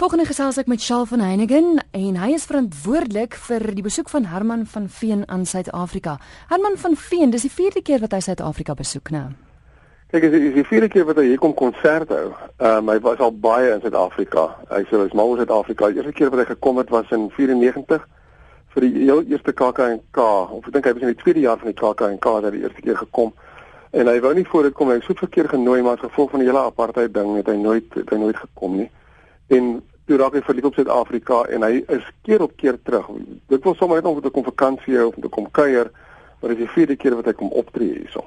Volgende gesels ek met Shaal van Heiningen en hy is verantwoordelik vir die besoek van Herman van Veen aan Suid-Afrika. Herman van Veen, dis die vierde keer wat hy Suid-Afrika besoek nou. Kyk, dit is die vierde keer wat hy hier kom konsert hou. Ehm um, hy was al baie in Suid-Afrika. Hy sê hy's mal oor Suid-Afrika. Die eerste keer wat hy gekom het was in 94 vir die heel eerste KAK&K. Of ek dink hy was in die tweede jaar van die KAK&K dat hy die eerste keer gekom. En hy wou nie voor dit kom hy het so verkeer genooi maar as gevolg van die hele apartheid ding het hy nooit het hy nooit gekom nie. En toe raak hy verlief op Suid-Afrika en hy is keer op keer terug. Dit wil sommer net om te kom vakansie of om te kom kuier, maar dis die vierde keer wat hy kom optree hierso.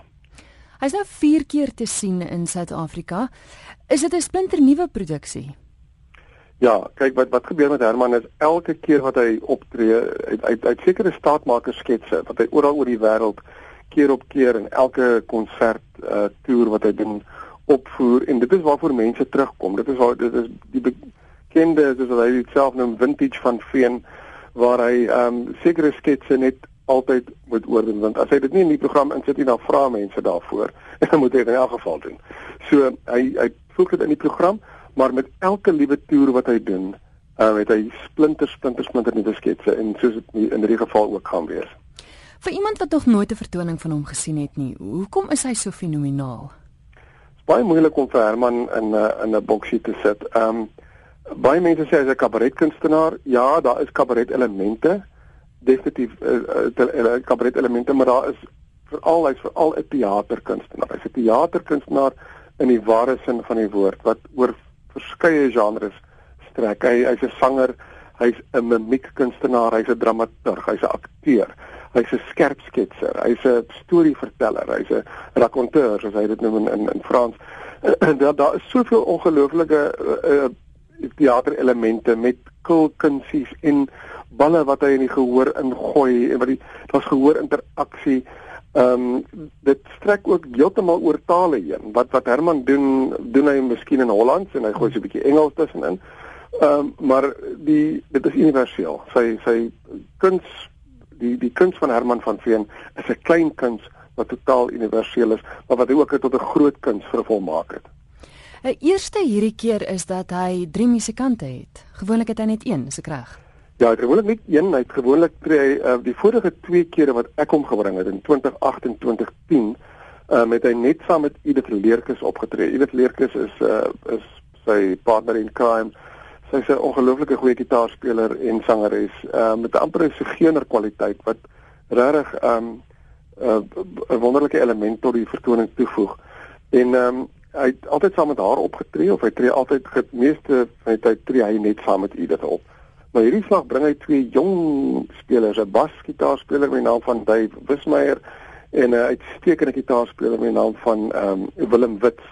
Hy's nou 4 keer te sien in Suid-Afrika. Is dit 'n splinter nuwe produksie? Ja, kyk wat wat gebeur met Herman is elke keer wat hy optree, uit uit, uit sekere staatmakers sketse wat hy oral oor die wêreld keer op keer in elke konsert uh toer wat hy doen opvoer en dit is waarvoor mense terugkom. Dit is waar dit is die bekende soos hy dit self noem vintage van Veen waar hy ehm um, sekere sketse net altyd moet oordoen want as hy dit nie in die program insit nie dan vra mense daarvoor en dan moet hy dit in elk geval doen. So hy hy voeg dit in die program maar met elke liewe toer wat hy doen uh, het hy splinter splinter splinter nuwe sketse en soos dit in hierdie geval ook gaan wees. Vir iemand wat nog nooit 'n vertoning van hom gesien het nie, hoekom is hy so fenomenaal? Baie moeilik om vir Herman in 'n in 'n boksie te sit. Ehm um, baie mense sê hy's 'n kabaretkunstenaar. Ja, daar is kabaret elemente. Definitief uh, uh, kabaret elemente, maar daar is veral hy's veral 'n teaterkunstenaar. Hy's 'n teaterkunstenaar in die ware sin van die woord wat oor verskeie genres strek. Hy hy's 'n sanger, hy's 'n mimiekkunstenaar, hy's 'n dramaturg, hy's 'n akteur. Hy's 'n skerpsketser, hy's 'n storieverteller, hy's 'n raconteur, soos hy dit noem in in, in Frans. daar daar is soveel ongelooflike uh, teaterelemente met kulkunsies en balle wat hy in die gehoor ingooi en wat die daar's gehoor interaksie. Ehm um, dit strek ook heeltemal oor tale heen. Wat wat Herman doen, doen hy miskien in Hollands en hy gooi so 'n bietjie Engels tussenin. Ehm um, maar die dit is universeel. Sy sy kuns die die kuns van Herman van Veen is 'n klein kuns wat totaal universeel is, maar wat hy ook tot 'n groot kuns vervolmaak het. 'n Eerste hierdie keer is dat hy drie musikante het. Gewoonlik het hy net een, is ek reg? Ja, gewoonlik net een. Hy het gewoonlik hy uh, die vorige twee kere wat ek hom gebring het in 2008 en 2010, uh, met hy net saam met Edith Leerkus opgetree. Edith Leerkus is uh, is sy partner in crime. Sy's 'n ongelooflike goeie gitaarspeler en sangeres uh, met 'n amper suggener kwaliteit wat regtig um, 'n uh, wonderlike element tot die vertoning toevoeg. En ehm um, hy het altyd saam met haar opgetree of hy tree altyd die meeste van die tyd tree hy net saam met Edith op. Maar hierdie slag bring hy twee jong spelers, 'n basgitaarspeler met die naam van Dave Wismeyer en 'n uitstekende gitaarspeler met die naam van um, Willem Wits.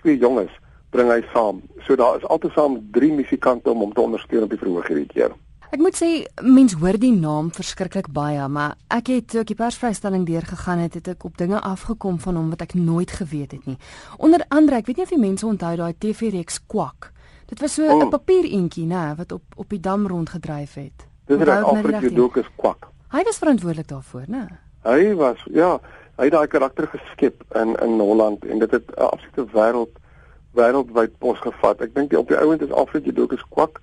Twee jonges bring hy saam. So daar is altesaam 3 musikante om hom te ondersteun op die verhoog hierdie keer. Ek moet sê mens hoor die naam verskriklik baie, maar ek het toe ek die persvrystelling deurgegaan het, het ek op dinge afgekom van hom wat ek nooit geweet het nie. Onder andere, ek weet nie of die mense onthou daai TV-reeks Kwak. Dit was so 'n oh. papiereentjie, nê, wat op op die dam rondgedryf het. Dis reg Alfred Jodokus Kwak. Hy was verantwoordelik daarvoor, nê? Hy was ja, hy het daai karakter geskep in in Holland en dit het 'n absolute wêreld wêreldwyd pos gevat. Ek dink die op die ouend is Alfred Jodokus Kwak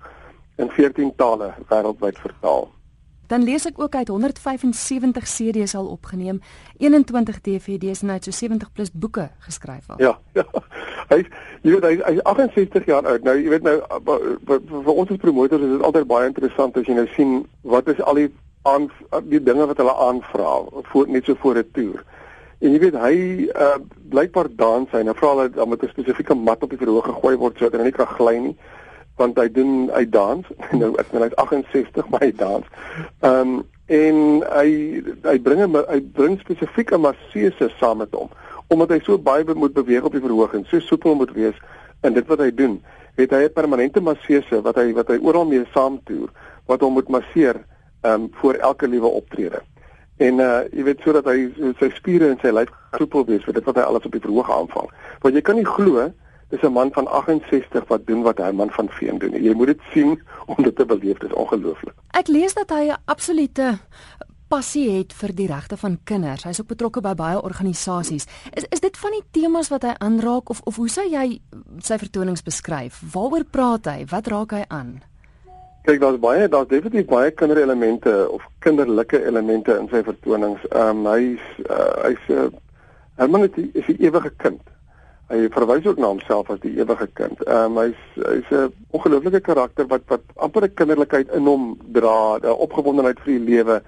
in 14 tale wêreldwyd vertaal. Dan lees ek ook uit 175 CD's al opgeneem, 21 DVD's en hy het so 70 plus boeke geskryf al. Ja, ja. Hy jy weet hy hy is 68 jaar oud. Nou jy weet nou vir ons as promotors is dit altyd baie interessant as jy nou sien wat is al die aan die dinge wat hulle aanvra voor net so voor 'n toer. En jy weet hy uh blykbaar dans hy nou vra hulle dan met 'n spesifieke mat op die verhoog gegooi word sodat hy nie kan gly nie want hy doen hy dans nou ek nou hy's 68 maar hy dans. Ehm um, en hy hy bring hom hy bring spesifieke masseuse saam met hom omdat hy so baie moet beweeg op die verhoog en so soepel moet wees in dit wat hy doen. Het hy 'n permanente masseuse wat hy wat hy oral mee saamtoer wat hom moet masseer ehm um, voor elke liewe optrede. En uh jy weet sodat hy sy spiere en sy lyf soepel wees vir dit wat hy alles op die verhoog aanvang. Want jy kan nie glo Dis 'n man van 68 wat doen wat hy man van Veen doen. Jy moet dit sien om dit te beleef, dit is ongelooflik. Ek lees dat hy 'n absolute passie het vir die regte van kinders. Hy's ook betrokke by baie organisasies. Is is dit van die temas wat hy aanraak of of hoe sou jy sy vertonings beskryf? Waaroor praat hy? Wat raak hy aan? Kyk, daar's baie, daar's definitief baie kinderelemente of kinderlike elemente in sy vertonings. Ehm um, hy's uh, hy's 'n uh, Herman is 'n ewige kind. Hy verwys ook na homself as die ewige kind. Ehm um, hy's hy's 'n ongelooflike karakter wat wat amper 'n kinderlikheid in hom dra, 'n opgewondenheid vir die lewe.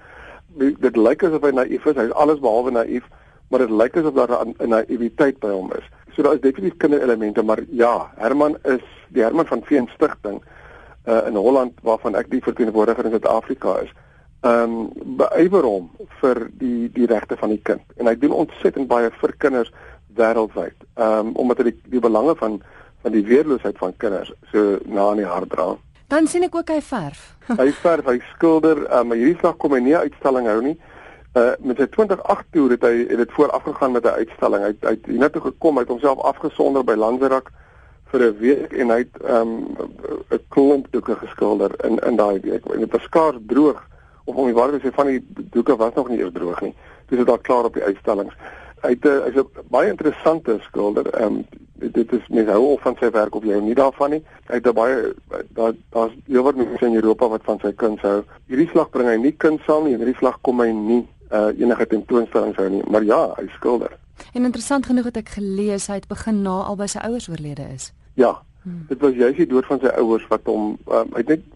Dit lyk asof hy naïef is. Hy's alles behalwe naïef, maar dit lyk asof daar 'n naïwiteit by hom is. So daar is definitief kinderelemente, maar ja, Herman is die Herman van Veen Stichting uh, in Holland waarvan ek die verteenwoordiger in Suid-Afrika is. Ehm um, beywer hom vir die die regte van die kind en hy doen ontsettend baie vir kinders wêreldwyd. Ehm um, omdat hy die, die belange van van die weerloosheid van kinders so na in die hart dra. Dan sien ek ook hy verf. hy verf, hy skilder, um, maar hierdie slag kom hy nie uitstalling hou nie. Uh met sy 2008 toer het hy het dit voorafgegaan met 'n uitstalling. Hy hy het hiernatoe gekom, hy het homself afgesonder by Lanzerak vir 'n week en hy het ehm, 'n um, klomp doeke geskilder in in daai week. En dit was skaars droog of om die waarheid te sê van die doeke was nog nie eers droog nie. Dis dit al klaar op die uitstallings. Hy het hy's 'n baie interessante skilder. Ehm um, dit is mens hou al van sy werk of jy nie daarvan nie. Hy het baie daar daar's heelwat mense in Europa wat van sy kuns hou. Hierdie slag bring hy nie kuns saam nie en hierdie slag kom hy nie uh, enige tentoonstellings hou nie, maar ja, hy skilder. En interessant genoeg het ek gelees hy het begin na albei sy ouers oorlede is. Ja. Hmm. Dit was juist die dood van sy ouers wat hom um, hy het net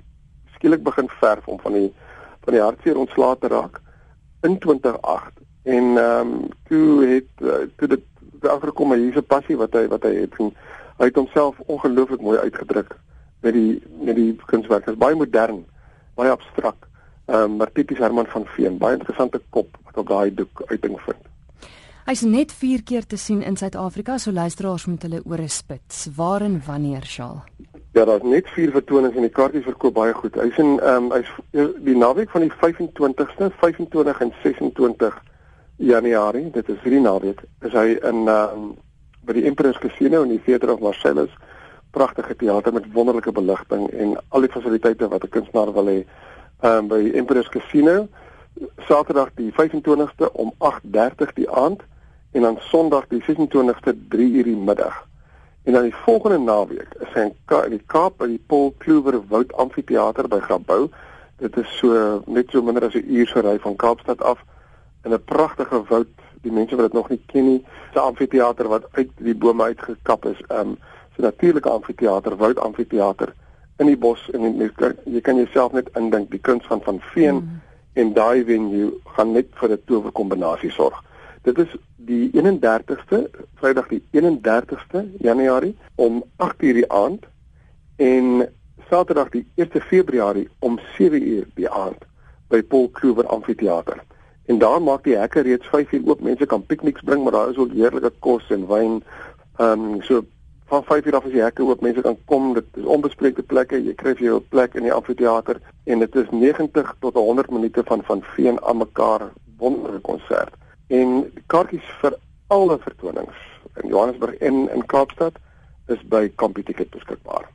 skielik begin verf om van die van die hartseer ontslae te raak in 2008 en ehm um, toe het uh, toe dit agterkom hy hierse passie wat hy wat hy het en hy het homself ongelooflik mooi uitgedruk met die met die kunswerk. Dit is baie modern, baie abstrakt. Ehm um, maar tipies Herman van Veen, baie interessante kop wat op daai doek uiting vind. Hy's net 4 keer te sien in Suid-Afrika, so luisteraars moet hulle ore spits. Waar en wanneer, Shaal? Ja, daar's net 4 vertonings en die kaartjies verkoop baie goed. Hy's in ehm um, hy's die naweek van die 25ste, 25 en 26 Januarie, dit is hierdie naweek, is hy in ehm um, by die Emperor's Casino in die Theatre of Marcellus. Pragtige teater met wonderlike beligting en al die fasiliteite wat 'n kunstenaar wil hê. Ehm um, by Emperor's Casino Saterdag die 25ste om 8:30 die aand en dan Sondag die 26ste 3 uur die middag. En dan die volgende naweek is hy in, Ka in die Kaap by die Paul Kluwer Woud Amfitheater by Grabouw. Dit is so net so minder as 'n uur se ry van Kaapstad af in 'n pragtige woud. Die mense wat dit nog nie ken nie, 'n amfitheater wat uit die bome uitgekap is. Um so 'n natuurlike amfitheater, woud amfitheater in die bos en jy kan, jy kan jouself net indink die kuns van van Veen mm. en daai venue gaan net vir 'n towerkombinasie sorg. Dit is die 31ste, Vrydag die 31ste Januarie om 8:00 die aand en Saterdag die 1 Februarie om 7:00 die aand by Paul Kluwer Amfitheater. En daar maak die hekke reeds 5:00 oop. Mense kan pikniks bring, maar daar is ook heerlike kos en wyn. Ehm um, so van 5:00 af as die hekke oop, mense kan kom. Dit is onbespreekte plekke. Jy kry vir jou 'n plek in die amfitheater en dit is 90 tot 100 minute van van veen aan mekaar wonderlike konsert en kaartjies vir alle vertonings in Johannesburg en in Kaapstad is by Computicket beskikbaar.